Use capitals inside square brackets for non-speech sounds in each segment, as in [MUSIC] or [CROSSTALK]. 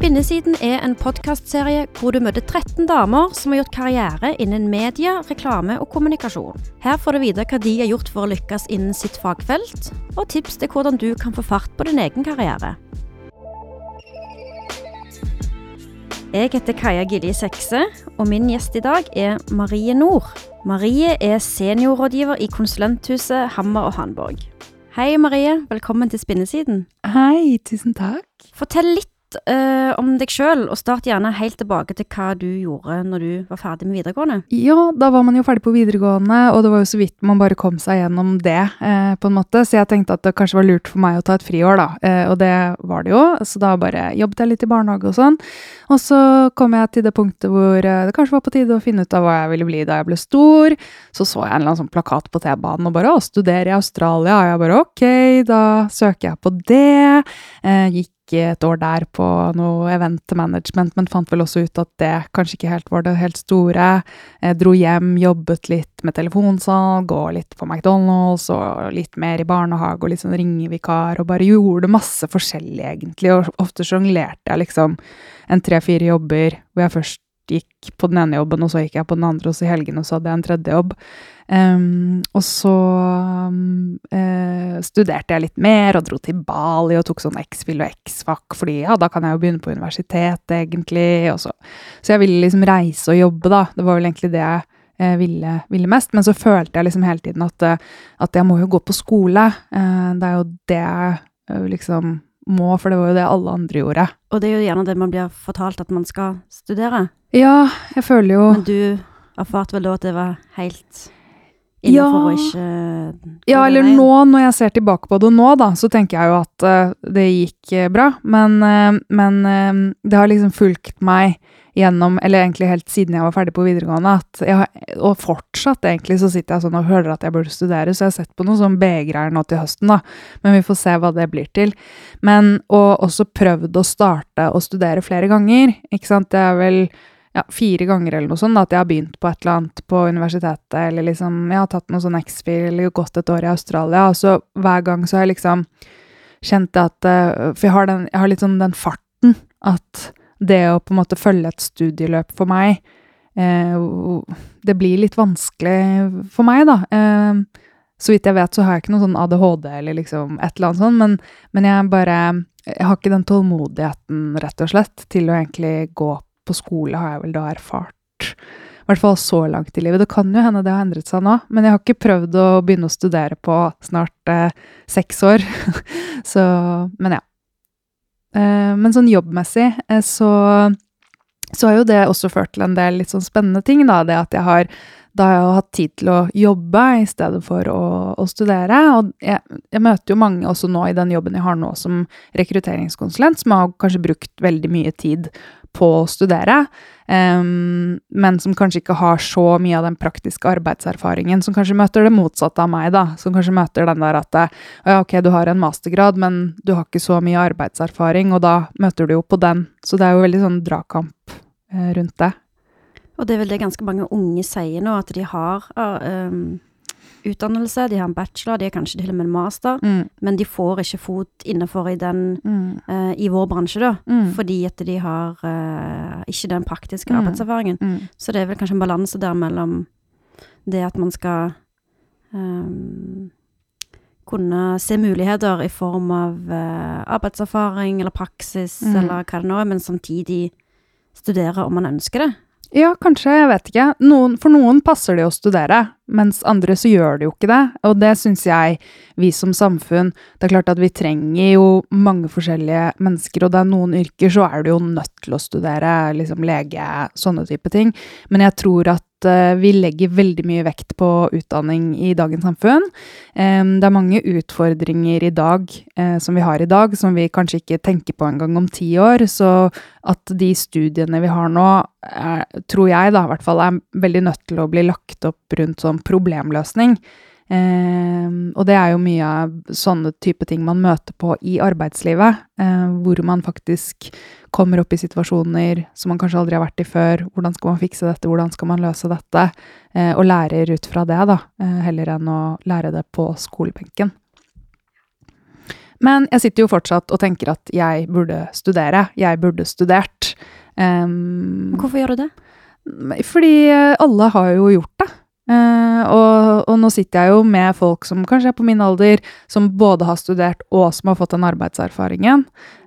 Spinnesiden er en podkastserie hvor du møter 13 damer som har gjort karriere innen media, reklame og kommunikasjon. Her får du vite hva de har gjort for å lykkes innen sitt fagfelt, og tips til hvordan du kan få fart på din egen karriere. Jeg heter Kaja Gilje Sekse, og min gjest i dag er Marie Nord. Marie er seniorrådgiver i konsulenthuset Hammer og Hanborg. Hei Marie, velkommen til Spinnesiden. Hei, tusen takk. Fortell litt uh, om deg sjøl, og start gjerne helt tilbake til hva du gjorde når du var ferdig med videregående. Ja, da var man jo ferdig på videregående, og det var jo så vidt man bare kom seg gjennom det, uh, på en måte. Så jeg tenkte at det kanskje var lurt for meg å ta et friår, da. Uh, og det var det jo, så da bare jobbet jeg litt i barnehage og sånn. Og så kom jeg til det punktet hvor det kanskje var på tide å finne ut av hva jeg ville bli da jeg ble stor. Så så jeg en eller annen sånn plakat på T-banen og bare 'Å, studere i Australia'. Og jeg bare 'ok, da søker jeg på det'. gikk et år der på noe event management, men fant vel også ut at det kanskje ikke helt var det helt store. Jeg dro hjem, jobbet litt med telefonsalg og litt på McDonald's og litt mer i barnehage og litt sånn ringevikar, og bare gjorde masse forskjellig, egentlig, og ofte sjonglerte jeg liksom en tre-fire jobber hvor jeg først gikk på den ene jobben, og så gikk jeg på den andre, og så i helgene så hadde jeg en tredje jobb. Um, og så um, uh, studerte jeg litt mer og dro til Bali og tok sånn X-fil og X-fac, fordi ja, da kan jeg jo begynne på universitetet, egentlig. Så. så jeg ville liksom reise og jobbe, da. Det var vel egentlig det jeg uh, ville, ville, mest. Men så følte jeg liksom hele tiden at, uh, at jeg må jo gå på skole. det er jo det jeg liksom må, for det var jo det alle andre gjorde. Og det er jo gjerne det man blir fortalt at man skal studere. Ja, jeg føler jo Men du erfarte vel da at det var helt innenfor ja. å ikke Ja, eller nå, når jeg ser tilbake på det nå, da, så tenker jeg jo at uh, det gikk uh, bra. Men, uh, men det har liksom fulgt meg gjennom, eller egentlig helt siden jeg var ferdig på videregående, jeg, og fortsatt egentlig så sitter jeg sånn og hører at jeg burde studere, så jeg har sett på noen sånn B-greier nå til høsten, da, men vi får se hva det blir til. Men, og også prøvd å starte å studere flere ganger, ikke sant, det er vel ja, fire ganger eller noe sånt, da, at jeg har begynt på et eller annet på universitetet, eller liksom, jeg har tatt noe sånn X-fil, eller gått et år i Australia, og så hver gang så har jeg liksom kjent at eh, For jeg har, den, jeg har litt sånn den farten at det å på en måte følge et studieløp for meg eh, Det blir litt vanskelig for meg, da. Eh, så vidt jeg vet, så har jeg ikke noe sånn ADHD eller liksom et eller annet sånt, men, men jeg bare Jeg har ikke den tålmodigheten, rett og slett, til å egentlig gå på skole, har jeg vel da erfart. I hvert fall så langt i livet. Det kan jo hende det har endret seg nå, men jeg har ikke prøvd å begynne å studere på snart eh, seks år. [LAUGHS] så Men ja. Eh, men sånn jobbmessig eh, så, så har jo det også ført til en del litt sånn spennende ting, da. Det at jeg har da har jeg hatt tid til å jobbe i stedet for å, å studere. Og jeg, jeg, møter jo mange også nå i den jobben jeg har nå som rekrutteringskonsulent, som har kanskje brukt veldig mye tid på å studere, um, men som kanskje ikke har så mye av den praktiske arbeidserfaringen, som kanskje møter det motsatte av meg, da. Som kanskje møter den der at ja, ok, du har en mastergrad, men du har ikke så mye arbeidserfaring, og da møter du jo på den. Så det er jo veldig sånn dragkamp uh, rundt det. Og det er vel det ganske mange unge sier nå, at de har um utdannelse, de har en bachelor, de har kanskje til og med en master, mm. men de får ikke fot innenfor i den mm. uh, i vår bransje, da, mm. fordi at de har uh, ikke den praktiske mm. arbeidserfaringen. Mm. Så det er vel kanskje en balanse der mellom det at man skal um, kunne se muligheter i form av uh, arbeidserfaring eller praksis mm. eller hva det nå er, men samtidig studere om man ønsker det. Ja, kanskje, jeg vet ikke. Noen, for noen passer det å studere, mens andre så gjør det jo ikke det. Og det syns jeg vi som samfunn Det er klart at vi trenger jo mange forskjellige mennesker, og det er noen yrker så er du jo nødt til å studere, liksom lege, sånne type ting. Men jeg tror at Eh, vi legger veldig mye vekt på utdanning i dagens samfunn. Det er mange utfordringer i dag eh, som vi har i dag, som vi kanskje ikke tenker på engang om ti år. Så at de studiene vi har nå, er, tror jeg da i hvert fall er veldig nødt til å bli lagt opp rundt sånn problemløsning. Eh, og det er jo mye av sånne type ting man møter på i arbeidslivet, eh, hvor man faktisk kommer opp i situasjoner som man kanskje aldri har vært i før. Hvordan skal man fikse dette, hvordan skal man løse dette? Eh, og lærer ut fra det, da, eh, heller enn å lære det på skolebenken. Men jeg sitter jo fortsatt og tenker at jeg burde studere. Jeg burde studert. Um, Hvorfor gjør du det? Fordi alle har jo gjort det. Uh, og, og, nå sitter jeg jo med folk som kanskje er på min alder, som både har studert og som har fått den arbeidserfaringen.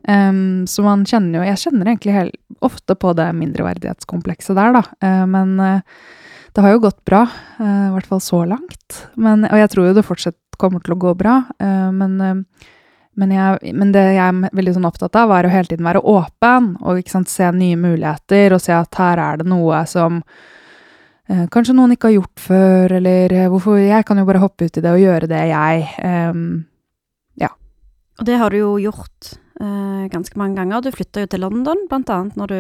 Um, så man kjenner jo Jeg kjenner egentlig helt, ofte på det mindreverdighetskomplekset der, da. Uh, men uh, det har jo gått bra. I hvert fall så langt. Men, og jeg tror jo det fortsatt kommer til å gå bra. men men, jeg, men, det jeg er veldig sånn opptatt av, er å hele tiden være åpen og sant, se nye muligheter og se at her er det noe som kanskje noen ikke har gjort før, eller eh, hvorfor Jeg kan jo bare hoppe ut i det og gjøre det, jeg. Um, ja. Og det har du jo gjort uh, ganske mange ganger. Du flytta jo til London, blant annet, når du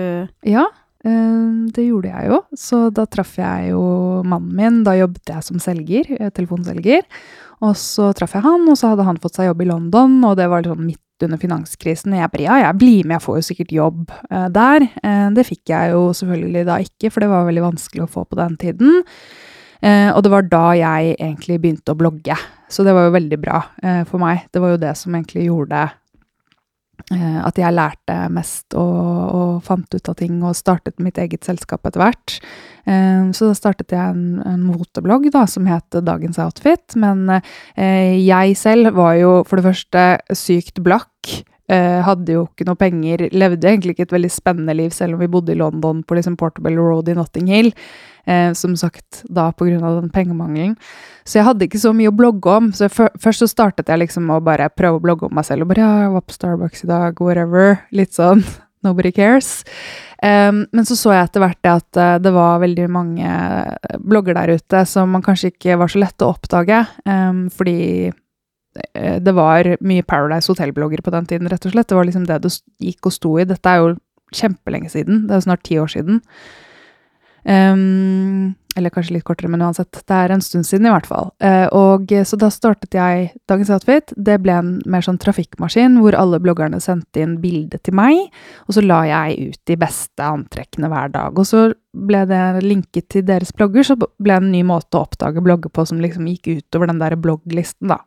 Ja, uh, det gjorde jeg jo. Så da traff jeg jo mannen min. Da jobbet jeg som selger, eh, telefonselger. Og så traff jeg han, og så hadde han fått seg jobb i London, og det var liksom midt under finanskrisen. Jeg bare ja, jeg blir med, jeg får jo sikkert jobb eh, der. Eh, det fikk jeg jo selvfølgelig da ikke, for det var veldig vanskelig å få på den tiden. Eh, og det var da jeg egentlig begynte å blogge, så det var jo veldig bra eh, for meg. Det var jo det som egentlig gjorde at jeg lærte mest og, og, fant ut av ting og startet mitt eget selskap etter hvert. Eh, så da startet jeg en, en moteblogg da, som het Dagens Outfit. Men eh, jeg selv var jo for det første sykt blakk. Hadde jo ikke noe penger. Levde egentlig ikke et veldig spennende liv, selv om vi bodde i London på liksom Portable Road i Notting Hill. Eh, som sagt da på grunn av den pengemangelen. Så jeg hadde ikke så mye å blogge om. Så først så startet jeg liksom å bare prøve å blogge om meg selv. Og bare ja, jeg var på Starbucks i dag, whatever. Litt sånn [LAUGHS] nobody cares. Um, men så så jeg etter hvert det at uh, det var veldig mange blogger der ute som man kanskje ikke var så lett å oppdage, um, fordi det var mye Paradise Hotel-blogger på den tiden, rett og slett. Det var liksom det det gikk og sto i. Dette er jo kjempelenge siden. Det er jo snart ti år siden. Um, eller kanskje litt kortere, men uansett. Det er en stund siden, i hvert fall. Uh, og Så da startet jeg Dagens Outfit. Det ble en mer sånn trafikkmaskin hvor alle bloggerne sendte inn bilde til meg, og så la jeg ut de beste antrekkene hver dag. Og så ble det linket til deres blogger, så ble det en ny måte å oppdage blogger på som liksom gikk utover den der blogglisten, da.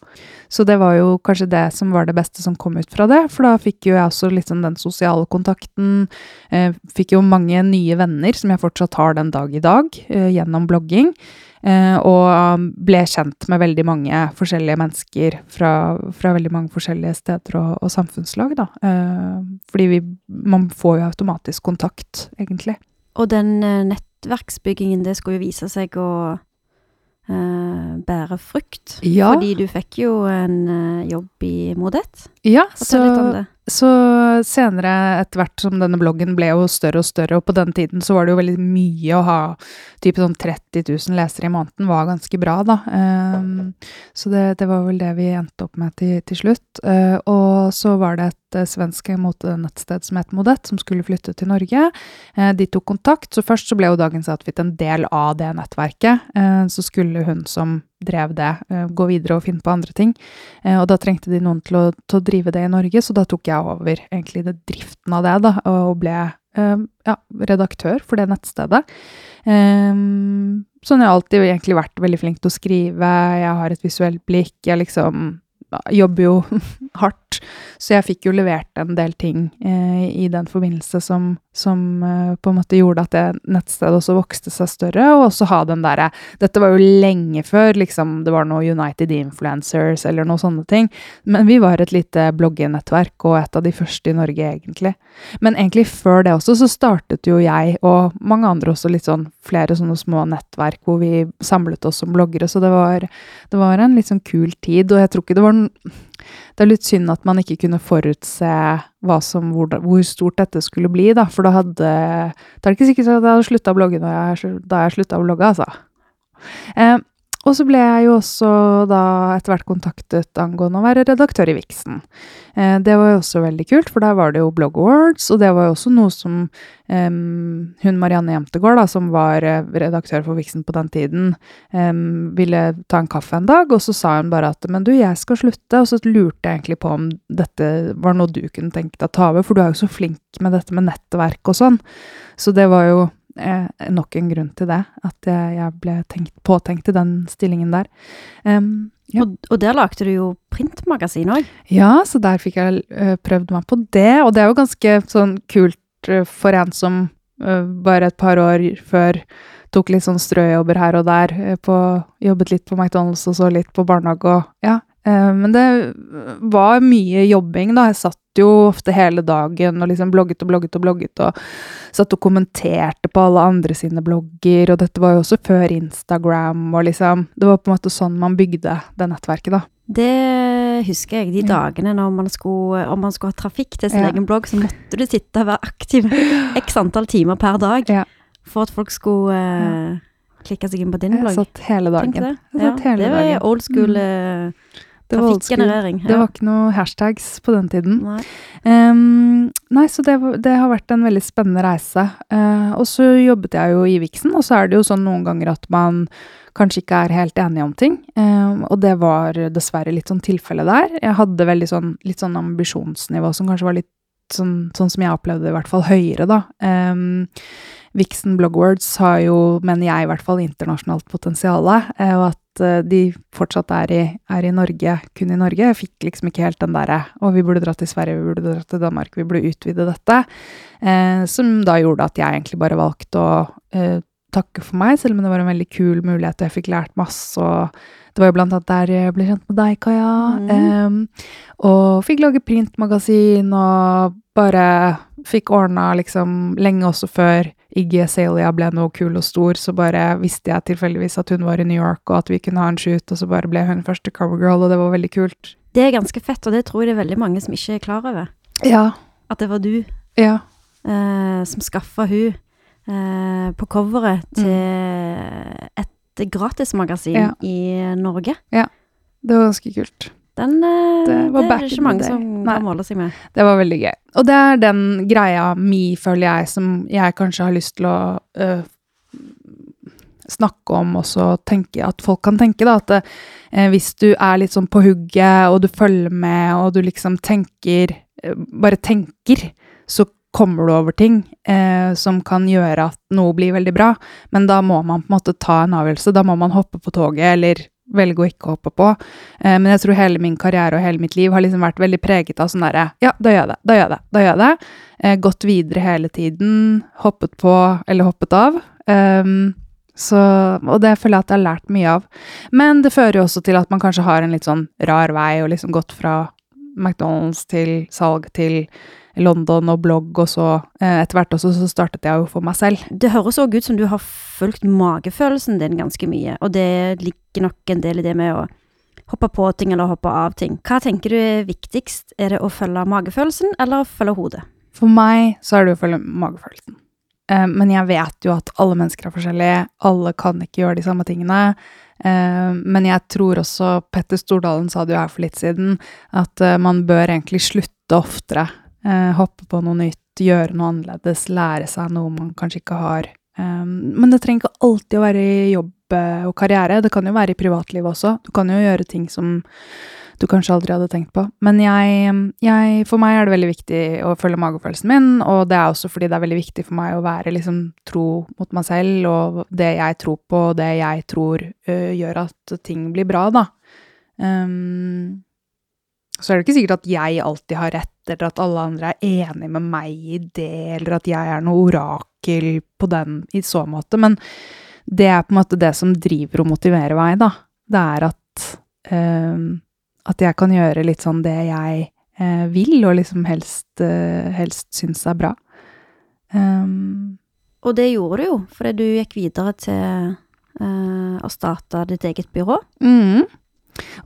Så det var jo kanskje det som var det beste som kom ut fra det, for da fikk jo jeg også sånn den sosiale kontakten. Eh, fikk jo mange nye venner som jeg fortsatt har den dag i dag, eh, gjennom blogging. Eh, og um, ble kjent med veldig mange forskjellige mennesker fra, fra veldig mange forskjellige steder og, og samfunnslag, da. Eh, fordi vi Man får jo automatisk kontakt, egentlig. Og den eh, nettverksbyggingen, det skulle jo vise seg å uh, bære frukt. Ja. Fordi du fikk jo en uh, jobb i Modet. Ja, så, så, senere, etter hvert som denne bloggen ble jo større og større, og på den tiden så var det jo veldig mye å ha type sånn 30 000 lesere i måneden var ganske bra, da. Um, så det, det, var vel det vi endte opp med til, til slutt. Uh, og så var det et uh, svensk motenettsted som het Modet, som skulle flytte til Norge. Uh, de tok kontakt, så først så ble jo Dagens Outfit en del av det nettverket. så skulle hun som drev det, gå videre og finne på andre ting. og da trengte de noen til å, til å, drive det i Norge, så da tok jeg over egentlig det driften av det, da, og ble ja, redaktør for det nettstedet. Sånn jeg har alltid egentlig vært veldig flink til å skrive, jeg har et visuelt blikk, jeg liksom jobber jo [LAUGHS] hardt, så jeg fikk jo levert en del ting eh, i den forbindelse som, som eh, på en måte gjorde at det nettstedet også vokste seg større, og også ha den derre Dette var jo lenge før liksom det var noe United Influencers eller noe sånne ting, men vi var et lite bloggenettverk og et av de første i Norge, egentlig. Men egentlig før det også, så startet jo jeg og mange andre også litt sånn flere sånne små nettverk hvor vi samlet oss som bloggere, så det var, det var en litt sånn kul tid, og jeg tror ikke det var det er litt synd at man ikke kunne forutse som, hvor, hvor, stort dette skulle bli, da. For da hadde Det er ikke sikkert at jeg hadde slutta å blogge jeg, da jeg slutta å blogge, altså. Eh, og så ble jeg jo også da etter hvert kontaktet angående å være redaktør i Vixen. Eh, det var jo også veldig kult, for der var det jo Blog Awards, og det var jo også noe som eh, hun Marianne Jemtegård, da, som var eh, redaktør for Vixen på den tiden, eh, ville ta en kaffe en dag, og så sa hun bare at men du, jeg skal slutte, og så lurte jeg egentlig på om dette var noe du kunne tenke deg å ta over, for du er jo så flink med dette med nettverk og sånn. Så det var jo eh, nok en grunn til det. At jeg, jeg ble tenkt, påtenkt i den stillingen der. Um, Ja. Og, og der lagde du jo printmagasin òg. Ja, så der fikk jeg uh, prøvd meg på det, og det er jo ganske sånn kult uh, for en som uh, bare et par år før tok litt sånn strøjobber her og der, på, jobbet litt på McDonald's og så litt på barnehage og ja. Øh, men det var mye jobbing da, jeg satt jo ofte hele dagen og liksom blogget og blogget og blogget og satt og kommenterte på alle andre sine blogger, og dette var jo også før Instagram og liksom, det var på en måte sånn man bygde det nettverket da. Det husker jeg. De dagene når man skulle, om man skulle ha trafikk til sin Ja. egen blogg, så måtte du sitte og være aktiv [LAUGHS] x antall timer per dag Ja. for at folk skulle uh, klikke seg inn på din blogg. Jeg satt hele dagen. Det. Jeg Ja, satt hele det var dagen. old school Mm. Det var trafikkgenerering. Det var ikke noe hashtags på den tiden. Nei. um, nei, så det, det har vært en veldig spennende reise. Uh, og så jobbet jeg jo i Vixen, og så er det jo sånn noen ganger at man kanskje ikke er helt enige om ting. Ehm, og det var dessverre litt sånn tilfelle der. Jeg hadde veldig sånn, litt sånn ambisjonsnivå som kanskje var litt sånn, sånn som jeg opplevde det, i hvert fall høyere, da. Um, Vixen Blogwords har jo, mener jeg i hvert fall, internasjonalt potensial, eh, og at eh, de fortsatt er i, er i Norge, kun i Norge. Jeg fikk liksom ikke helt den derre å, vi burde dra til Sverige, vi burde dra til Danmark, vi burde utvide dette. Eh, som da gjorde at jeg egentlig bare valgte å eh, takke for meg, selv om det var en veldig kul mulighet, og jeg fikk lært masse, og det var jo blant annet der jeg ble kjent med deg, Kaja. Mm. Um, og fikk lage printmagasin, og bare fikk ordna liksom lenge også før Iggy Azalea ble noe kul og stor, så bare visste jeg tilfeldigvis at hun var i New York, og at vi kunne ha en shoot, og så bare ble hun første covergirl, og det var veldig kult. Det er ganske fett, og det tror jeg det er veldig mange som ikke er klar over. Ja. At det var du Ja. eh, som skaffa hun eh, på coveret til et gratismagasin Ja. i Norge. Ja. Det var ganske kult. Den eh, Det var er det in ikke mange som Nei. kan måle seg med. Det var veldig gøy. Og det er den greia mi, føler jeg, som jeg kanskje har lyst til å øh, snakke om også, tenke, at folk kan tenke, da, at eh, hvis du er litt sånn på hugget, og du følger med, og du liksom tenker, eh, bare tenker, så kommer du over ting eh, som kan gjøre at noe blir veldig bra, men da må man på en måte ta en avgjørelse, da må man hoppe på toget, eller velge å ikke hoppe på. Eh, men jeg tror hele min karriere og hele mitt liv har liksom vært veldig preget av sånn derre Ja, da gjør jeg det, da gjør jeg det, da gjør jeg det. Eh, gått videre hele tiden, hoppet på eller hoppet av. Um, så, og det føler jeg at jeg har lært mye av. Men det fører jo også til at man kanskje har en litt sånn rar vei, og liksom gått fra McDonald's til salg til London og blogg, og så eh, etter hvert også så startet jeg jo for meg selv. Det høres òg ut som du har fulgt magefølelsen din ganske mye, og det ligger nok en del i det med å hoppe på ting eller hoppe av ting. Hva tenker du er viktigst? Er det å følge magefølelsen eller å følge hodet? For meg så er det å følge magefølelsen. Eh, men jeg vet jo at alle mennesker er forskjellige, alle kan ikke gjøre de samme tingene. Eh, men jeg tror også, Petter Stordalen sa det jo her for litt siden, at man bør egentlig slutte oftere. Eh, hoppe på noe nytt, gjøre noe annerledes, lære seg noe man kanskje ikke har. Eh, men det trenger ikke alltid å være i jobb eh, og karriere, det kan jo være i privatlivet også. Du kan jo gjøre ting som du kanskje aldri hadde tenkt på. Men jeg, jeg, for meg er det veldig viktig å følge magefølelsen min, og det er også fordi det er veldig viktig for meg å være liksom tro mot meg selv, og det jeg tror på, og det jeg tror uh, gjør at ting blir bra, da. Um, så er det ikke sikkert at jeg alltid har rett, eller at alle andre er enig med meg i det, eller at jeg er noe orakel på den i så måte, men det er på en måte det som driver og motiverer meg, da. Det er at uh, at jeg kan gjøre litt sånn det jeg uh, vil, og liksom helst, uh, helst syns er bra. Um, Og det gjorde du jo, fordi du gikk videre til eh, å starte ditt eget byrå. mm.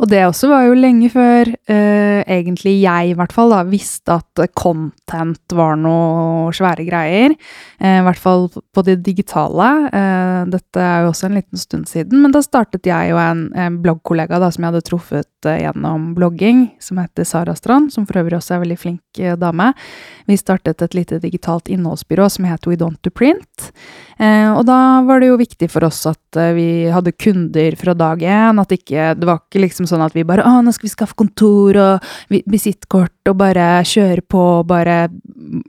Og det også var jo lenge før eh, egentlig jeg i hvert fall da, visste at content var noe svære greier. Eh, I hvert fall på det digitale. Eh, dette er jo også en liten stund siden, men da startet jeg og en, en bloggkollega da, som jeg hadde truffet eh, gjennom blogging, som heter Sara Strand, som for øvrig også er en veldig flink eh, dame. Vi startet et lite digitalt innholdsbyrå som het We Don't Do Print. Eh, og da var det jo viktig for oss at vi hadde kunder fra dag én, at ikke, det var ikke liksom sånn at vi bare å, nå skal vi skaffe kontor og vi- visittkort og bare kjøre på og bare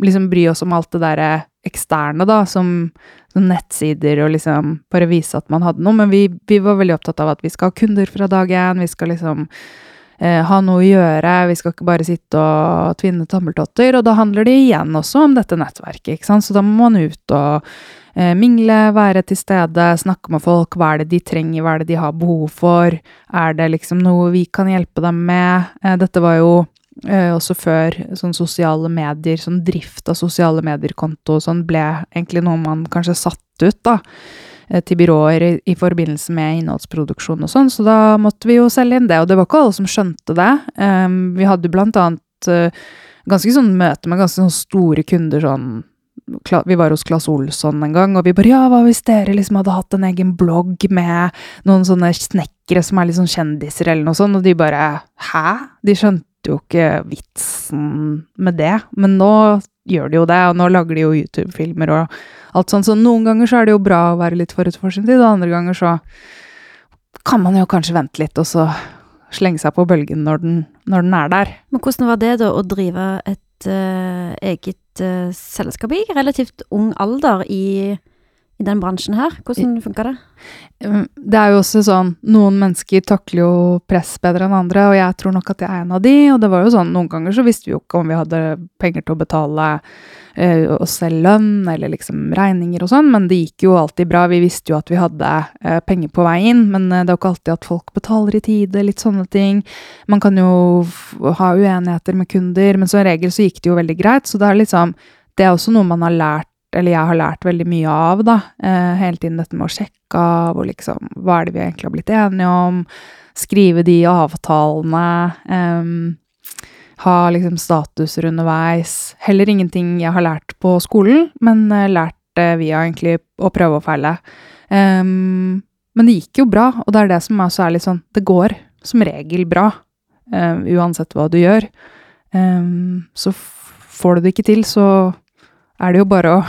liksom bry oss om alt det derre eksterne, da, som, sånn nettsider og liksom bare vise at man hadde noe. Men vi, vi var veldig opptatt av at vi skal ha kunder fra dag én. Vi skal liksom eh, ha noe å gjøre. Vi skal ikke bare sitte og tvinne tommeltotter. Og da handler det igjen også om dette nettverket, ikke sant. Så da må man ut og eh, mingle, være til stede, snakke med folk. Hva er det de trenger, hva er det de har behov for? Er det liksom noe vi kan hjelpe dem med? Eh, dette var jo Eh, også før sånn sosiale medier, sånn drift av sosiale medier-konto, sånn ble egentlig noe man kanskje satt ut, da, eh, til byråer i, forbindelse med innholdsproduksjon og sånn, så da måtte vi jo selge inn det, og det var ikke alle som skjønte det. Vi hadde blant annet ganske sånn møte med ganske sånn store kunder, sånn vi var hos Claes Olsson en gang, og vi bare Ja, hva hvis dere liksom hadde hatt en egen blogg med noen sånne snekkere som er litt sånn kjendiser, eller noe sånt, og de bare Hæ? De skjønte jo ikke vitsen med det, men nå gjør de jo det, og nå lager de jo YouTube-filmer og alt sånt, så noen ganger så er det jo bra å være litt forut for sin tid, og andre ganger så kan man jo kanskje vente litt, og så slenge seg på bølgen når den, når den er der. Men hvordan var det da å drive et uh, eget uh, selskap i relativt ung alder i i den bransjen her? Hvordan funka det? Um, det er jo også sånn Noen mennesker takler jo press bedre enn andre, og jeg tror nok at jeg er en av de. Og det var jo sånn, noen ganger så visste vi jo ikke om vi hadde penger til å betale uh, oss selv lønn eller liksom regninger og sånn, men det gikk jo alltid bra. Vi visste jo at vi hadde uh, penger på vei inn, men uh, det er jo ikke alltid at folk betaler i tide, litt sånne ting. Man kan jo ha uenigheter med kunder, men som regel så gikk det jo veldig greit, så det er liksom det er også noe man har lært eller jeg har lært veldig mye av, da. Eh, hele tiden dette med å sjekke av og liksom Hva er det vi egentlig har blitt enige om? Skrive de avtalene. Eh, ha liksom statuser underveis. Heller ingenting jeg har lært på skolen, men eh, lært det via egentlig å prøve og feile. Um, men det gikk jo bra, og det er det som også er litt sånn Det går som regel bra, um, uansett hva du gjør. Um, så får du det ikke til, så er det jo bare å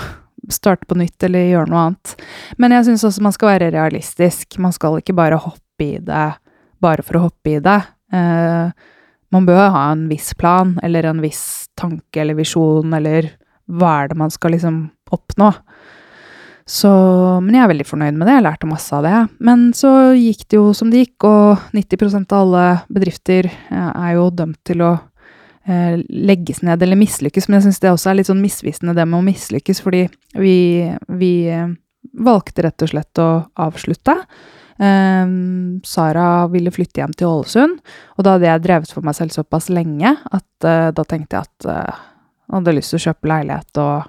starte på nytt eller gjøre noe annet. Men jeg syns også man skal være realistisk. Man skal ikke bare hoppe i det bare for å hoppe i det. Eh, man bør ha en viss plan eller en viss tanke eller visjon, eller hva er det man skal liksom oppnå. Så, men jeg er veldig fornøyd med det, jeg lærte masse av det. Men så gikk det jo som det gikk, og 90% av alle bedrifter eh, er jo dømt til å eh, legges ned eller mislykkes. Men jeg syns det også er litt sånn misvisende, det med å mislykkes, fordi vi, vi eh, valgte rett og slett å avslutte. Um, Sara ville flytte hjem til Ålesund, og da hadde jeg drevet for meg selv såpass lenge at uh, da tenkte jeg at jeg eh, hadde lyst til å kjøpe leilighet og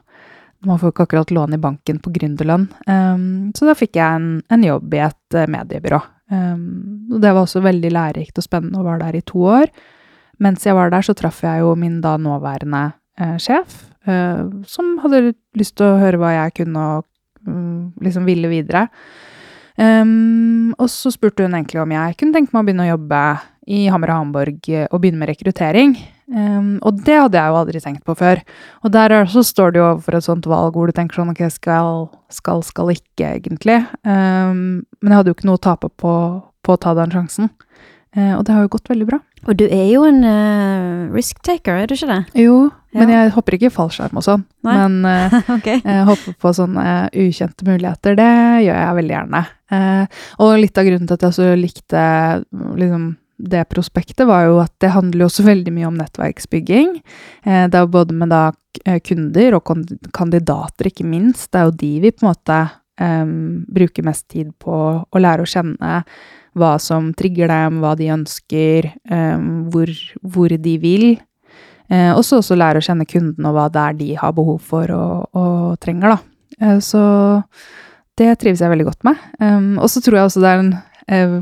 man får ikke akkurat lån i banken på gründerlønn. Um, så da fikk jeg en, en jobb i et uh, mediebyrå. Um, og det var også veldig lærerikt og spennende å være der i to år. Mens jeg var der, så traff jeg jo min da nåværende sjef, som hadde lyst til å høre hva jeg kunne og liksom ville videre. Um, og så spurte hun egentlig om jeg kunne tenke meg å begynne å jobbe i Hammer og Hamburg eh, og begynne med rekruttering. Um, og det hadde jeg jo aldri tenkt på før. Og der så står du jo overfor et sånt valg hvor du tenker sånn ok, skal, skal, skal ikke, egentlig. Um, men jeg hadde jo ikke noe å tape på, på å ta den sjansen. Uh, og det har jo gått veldig bra. Og du er jo en uh, risk-taker, er du ikke det? Jo. Men jeg hopper ikke i fallskjerm og sånn. Nei. Men uh, [LAUGHS] okay. jeg hopper på sånne ukjente muligheter, det gjør jeg veldig gjerne. Uh, og litt av grunnen til at jeg så likte liksom, det prospektet, var jo at det handler jo også veldig mye om nettverksbygging. Uh, det er jo både med da kunder og kandidater, ikke minst. Det er jo de vi på en måte um, bruker mest tid på å lære å kjenne hva som trigger dem, hva de ønsker, um, hvor, hvor, de vil. Uh, og så også lære å kjenne kunden og hva det er de har behov for og, og trenger, da. Eh, så det trives jeg veldig godt med. Um, og så tror jeg også det er en, uh,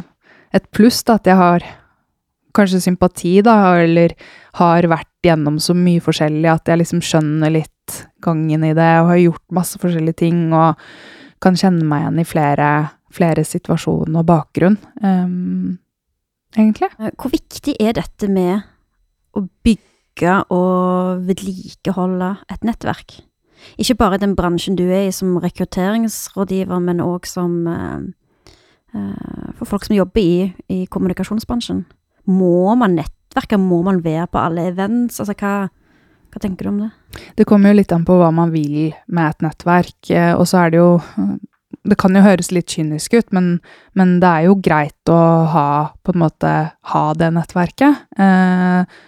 et pluss da, at jeg har kanskje sympati, da, eller har vært gjennom så mye forskjellig at jeg liksom skjønner litt gangen i det, og har gjort masse forskjellige ting, og kan kjenne meg igjen i flere flere situasjoner og bakgrunn, um, egentlig. Eh, hvor viktig er dette med å bygge og vedlikeholde et nettverk? Ikke bare den bransjen du er i som rekrutteringsrådgiver, men òg som uh, uh, for folk som jobber i, i, kommunikasjonsbransjen. Må man nettverke? Må man være på alle events? Altså, hva, Hva tenker du om det? Det kommer jo litt an på hva man vil med et nettverk, eh, og så er det jo Det kan jo høres litt kynisk ut, men, men det er jo greit å ha på en måte ha det nettverket. Eh,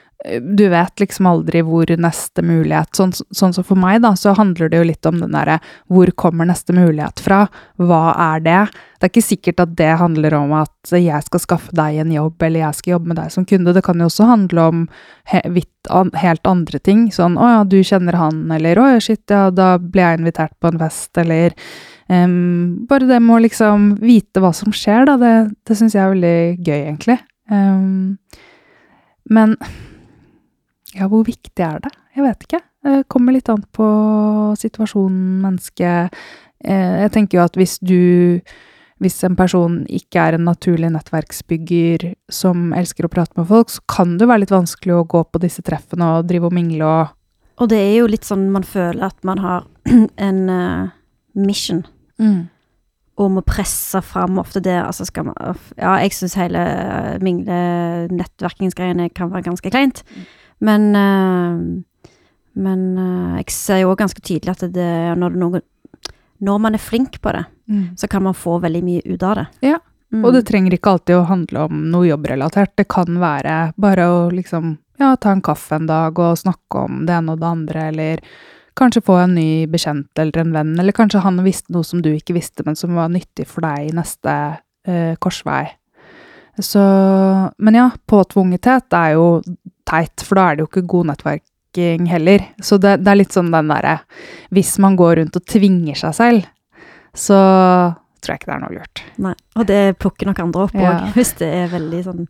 du vet liksom aldri hvor neste mulighet Sånn, sånn som for meg, da, så handler det jo litt om den derre Hvor kommer neste mulighet fra? Hva er det? Det er ikke sikkert at det handler om at jeg skal skaffe deg en jobb, eller jeg skal jobbe med deg som kunde. Det kan jo også handle om he vidt, an, helt andre ting. Sånn 'Å ja, du kjenner han', eller 'Å ja, shit, ja, da ble jeg invitert på en fest', eller um, Bare det med å liksom vite hva som skjer, da. Det, det syns jeg er veldig gøy, egentlig. Um, men ja, hvor viktig er det? Jeg vet ikke. Det kommer litt an på situasjonen, mennesket. Jeg tenker jo at hvis du Hvis en person ikke er en naturlig nettverksbygger som elsker å prate med folk, så kan det være litt vanskelig å gå på disse treffene og drive og mingle og Og det er jo litt sånn man føler at man har [CLEARS THROAT] en uh, mission. mm. Og må presse fram ofte det. Altså skal man Ja, jeg syns hele mingle-nettverkingsgreiene kan være ganske kleint. Men uh, Men uh, jeg ser jo òg ganske tydelig at det, når, noe, når man er flink på det, Mm. så kan man få veldig mye ut av det. Ja, Mm. Og det trenger ikke alltid å handle om noe jobbrelatert. Det kan være bare å liksom ja, ta en kaffe en dag og snakke om det ene og det andre, eller kanskje få en ny bekjent eller en venn, eller kanskje han visste noe som du ikke visste, men som var nyttig for deg i neste eh, korsvei. Så Men ja, påtvungethet er jo teit, for da er det jo ikke god nettverking heller. Så det, det er litt sånn den derre Hvis man går rundt og tvinger seg selv, så tror jeg ikke det er noe lurt. Nei. Og det plukker nok andre opp òg, Ja. [LAUGHS] hvis det er veldig sånn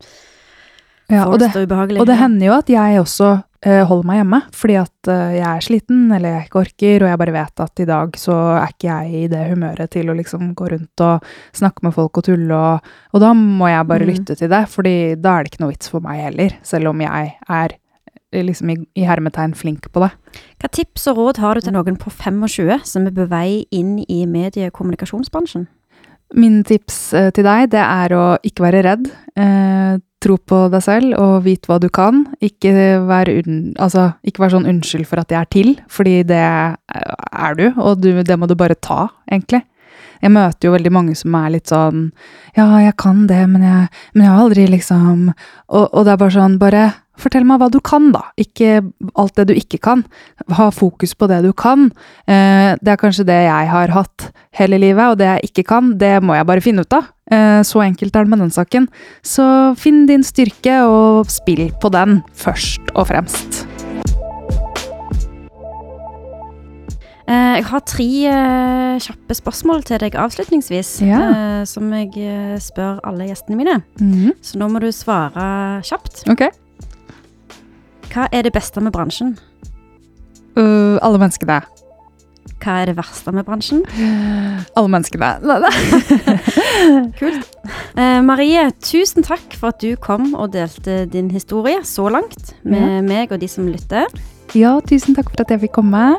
Ja, og det, det og ubehagelig. Og det hender jo at jeg også uh, holder meg hjemme, fordi at uh, jeg er sliten, eller jeg ikke orker, og jeg bare vet at i dag så er ikke jeg i det humøret til å liksom gå rundt og snakke med folk og tulle, og, og da må jeg bare Mm. lytte til det, fordi da er det ikke noe vits for meg heller, selv om jeg er eh, liksom i, i hermetegn flink på det. Hva tips og råd har du til noen på 25 som er på vei inn i mediekommunikasjonsbransjen? Min tips til deg, det er å ikke være redd. Eh, tro på deg selv og vit hva du kan. Ikke vær, altså, ikke vær sånn 'unnskyld for at jeg er til', fordi det er du, og du, det må du bare ta, egentlig. Jeg møter jo veldig mange som er litt sånn 'ja, jeg kan det, men jeg, men jeg har aldri liksom' og, og det er bare sånn, bare fortell meg hva du kan, da. Ikke alt det du ikke kan. Ha fokus på det du kan. Eh, det er kanskje det jeg har hatt hele livet, og det jeg ikke kan, det må jeg bare finne ut av. Eh, så enkelt er det med den saken. Så finn din styrke, og spill på den, først og fremst. Eh, jeg har tre kjappe spørsmål til deg avslutningsvis, Ja. som jeg spør alle gjestene mine. Så nå må du svare kjapt. Ok. Hva er det beste med bransjen? Uh, alle menneskene. Hva er det verste med bransjen? [GASPS] Alle menneskene. [LAUGHS] Kult. Uh, Marie, tusen takk for at du kom og delte din historie så langt med ja. meg og de som lytter. Ja, tusen takk for at jeg fikk komme.